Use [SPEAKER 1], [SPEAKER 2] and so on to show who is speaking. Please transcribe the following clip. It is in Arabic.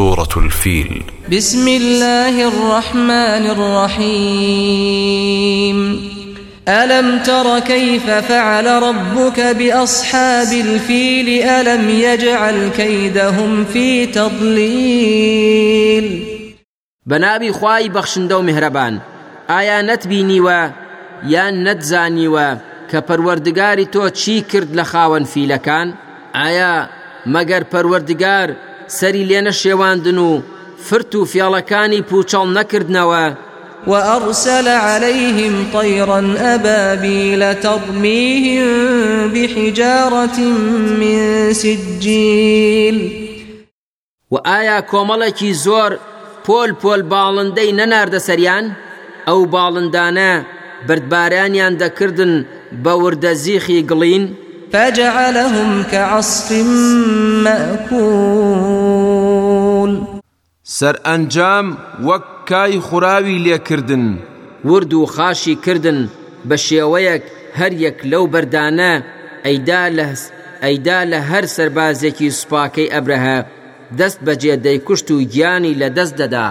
[SPEAKER 1] سورة الفيل.
[SPEAKER 2] بسم الله الرحمن الرحيم. ألم تر كيف فعل ربك بأصحاب الفيل؟ ألم يجعل كيدهم في تضليل؟
[SPEAKER 3] بەناوی خوای بەخشندە و میهرەبان ئایا نەتبینیوە یان نەتزانیوە کە پەروەردگاری تۆ چی کرد لە خاوەن فیلەکان؟ ئایا مەگەر پەروەردگار سەری لێنە شێواندن و فرت و فیاڵەکانی پوچەڵ نەکردنەوە.
[SPEAKER 2] وأرسل عليهم طيرا أبابيل ترميهم بحجارة من سجيل.
[SPEAKER 3] وآيا كوملكي زور پۆل پۆل باڵندەی نەناردە سەریان ئەو باڵندانە بردبارانیان دەکردن بە وردە زیخی گڵین
[SPEAKER 2] فجعلهم كعصف مأكول.
[SPEAKER 4] سەر ئەنجام وەک کای خوراوی لێکردن.
[SPEAKER 3] ورد و خاشی کردن بە شێوەیەک هەر یەک لەو بەردانە ئەیدا لە هەر سەربازێکی سوپاکەی ئەبرەهە. دەست بەجێ دەیکوشت و گیانی لە دەست دەدا.